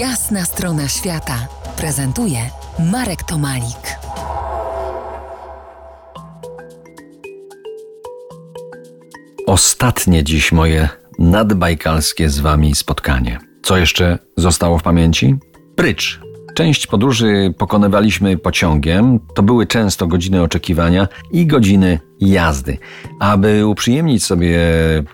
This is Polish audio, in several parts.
Jasna strona świata prezentuje Marek Tomalik. Ostatnie dziś moje nadbajkalskie z wami spotkanie. Co jeszcze zostało w pamięci? Prycz. Część podróży pokonywaliśmy pociągiem, to były często godziny oczekiwania i godziny jazdy. Aby uprzyjemnić sobie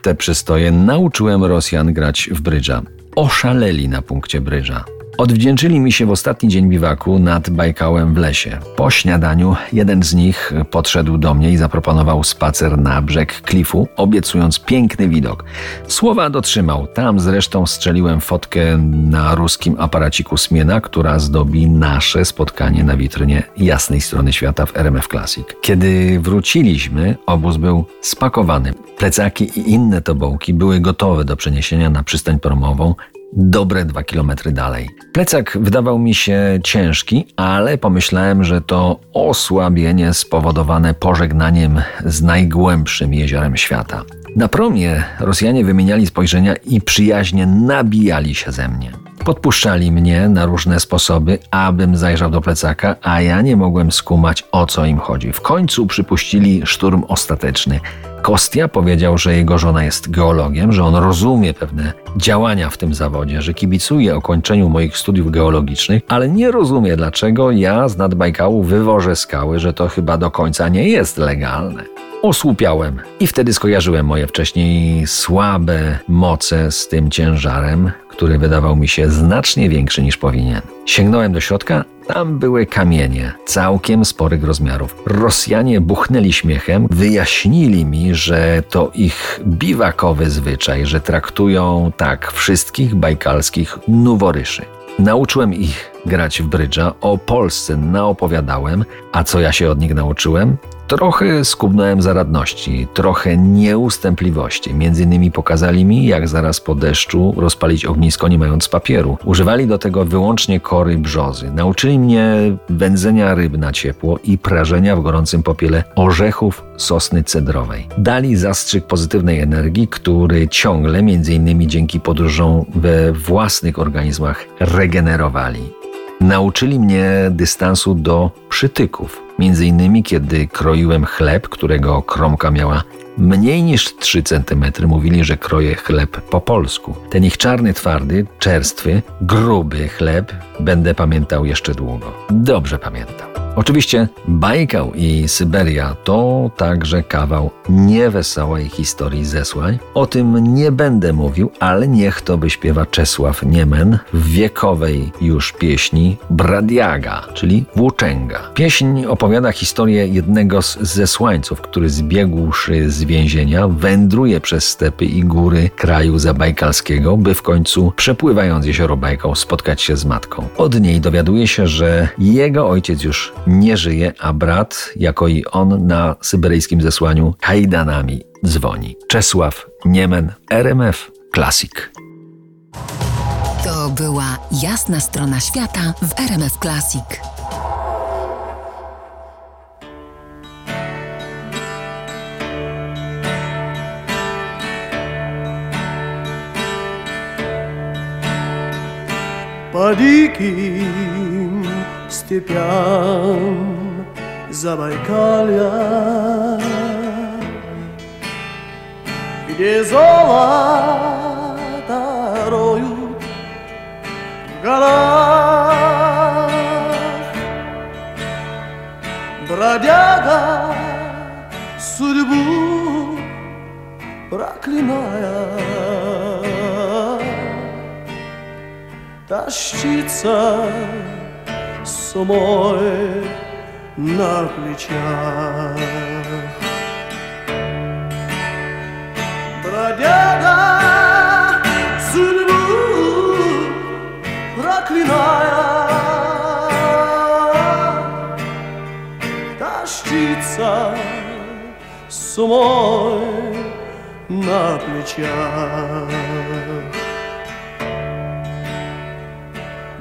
te przystoje, nauczyłem Rosjan grać w brydża. Oszaleli na punkcie brydża. Odwdzięczyli mi się w ostatni dzień biwaku nad Bajkałem w lesie. Po śniadaniu jeden z nich podszedł do mnie i zaproponował spacer na brzeg klifu, obiecując piękny widok. Słowa dotrzymał. Tam zresztą strzeliłem fotkę na ruskim aparaciku Smiena, która zdobi nasze spotkanie na witrynie jasnej strony świata w RMF Classic. Kiedy wróciliśmy, obóz był spakowany. Plecaki i inne tobołki były gotowe do przeniesienia na przystań promową dobre dwa kilometry dalej. Plecak wydawał mi się ciężki, ale pomyślałem, że to osłabienie spowodowane pożegnaniem z najgłębszym jeziorem świata. Na promie Rosjanie wymieniali spojrzenia i przyjaźnie nabijali się ze mnie. Podpuszczali mnie na różne sposoby, abym zajrzał do plecaka, a ja nie mogłem skumać o co im chodzi. W końcu przypuścili szturm ostateczny. Kostia powiedział, że jego żona jest geologiem, że on rozumie pewne działania w tym zawodzie, że kibicuje okończeniu moich studiów geologicznych, ale nie rozumie, dlaczego ja z nadbajkału wywożę skały, że to chyba do końca nie jest legalne. Osłupiałem i wtedy skojarzyłem moje wcześniej słabe moce z tym ciężarem, który wydawał mi się znacznie większy niż powinien. Sięgnąłem do środka, tam były kamienie, całkiem sporych rozmiarów. Rosjanie buchnęli śmiechem, wyjaśnili mi, że to ich biwakowy zwyczaj, że traktują tak wszystkich bajkalskich nuworyszy. Nauczyłem ich grać w brydża, o Polsce naopowiadałem, a co ja się od nich nauczyłem? Trochę skubnąłem zaradności, trochę nieustępliwości. Między innymi pokazali mi, jak zaraz po deszczu rozpalić ognisko nie mając papieru. Używali do tego wyłącznie kory brzozy. Nauczyli mnie wędzenia ryb na ciepło i prażenia w gorącym popiele orzechów sosny cedrowej. Dali zastrzyk pozytywnej energii, który ciągle, między innymi dzięki podróżom we własnych organizmach, regenerowali. Nauczyli mnie dystansu do przytyków. Między innymi, kiedy kroiłem chleb, którego kromka miała mniej niż 3 cm, mówili, że kroję chleb po polsku. Ten ich czarny, twardy, czerstwy, gruby chleb będę pamiętał jeszcze długo. Dobrze pamiętam. Oczywiście Bajkał i Syberia to także kawał niewesołej historii zesłań. O tym nie będę mówił, ale niech to wyśpiewa Czesław Niemen w wiekowej już pieśni Bradiaga, czyli Włóczęga. Pieśń opowiada historię jednego z zesłańców, który zbiegłszy z więzienia wędruje przez stepy i góry kraju zabajkalskiego, by w końcu przepływając jezioro Bajkał spotkać się z matką. Od niej dowiaduje się, że jego ojciec już nie żyje, a brat, jako i on, na syberyjskim zesłaniu kajdanami dzwoni. Czesław Niemen, RMF Classic. To była jasna strona świata w RMF Classic. Padiki степям Забайкалья, где золото роют в горах. Бродяга судьбу проклиная, тащится с умой на плечах. Бродяга судьбу проклиная Тащится с умой на плечах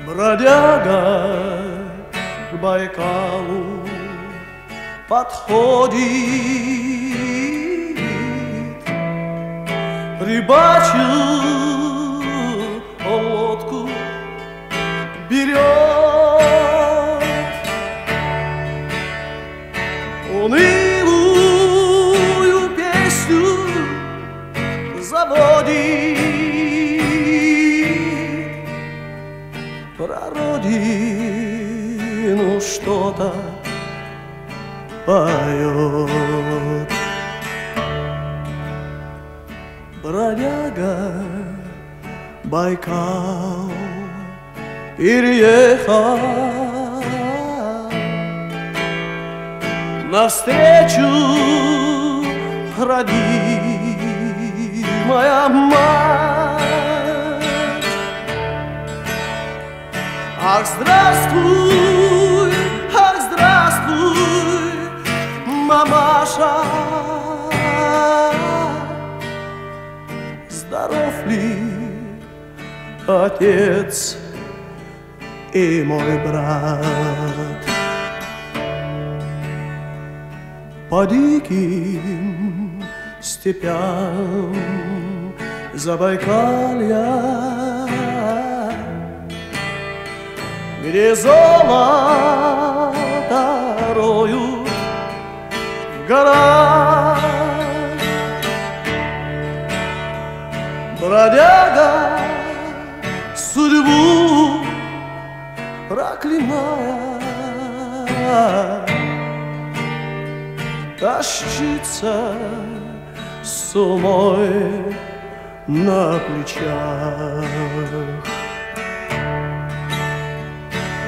Бродяга Байкалу подходит. Рыбачил он лодку берет. Унылую что-то поет. Бродяга Байкал переехал. Навстречу родимая мать. Ах, здравствуй, мамаша Здоров ли отец и мой брат? По диким степям Забайкалья Где золото горах Бродяга судьбу проклиная Тащится с умой на плечах.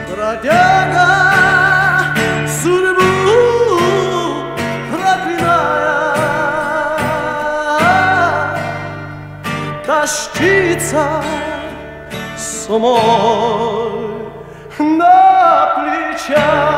Бродяга самой на плечах.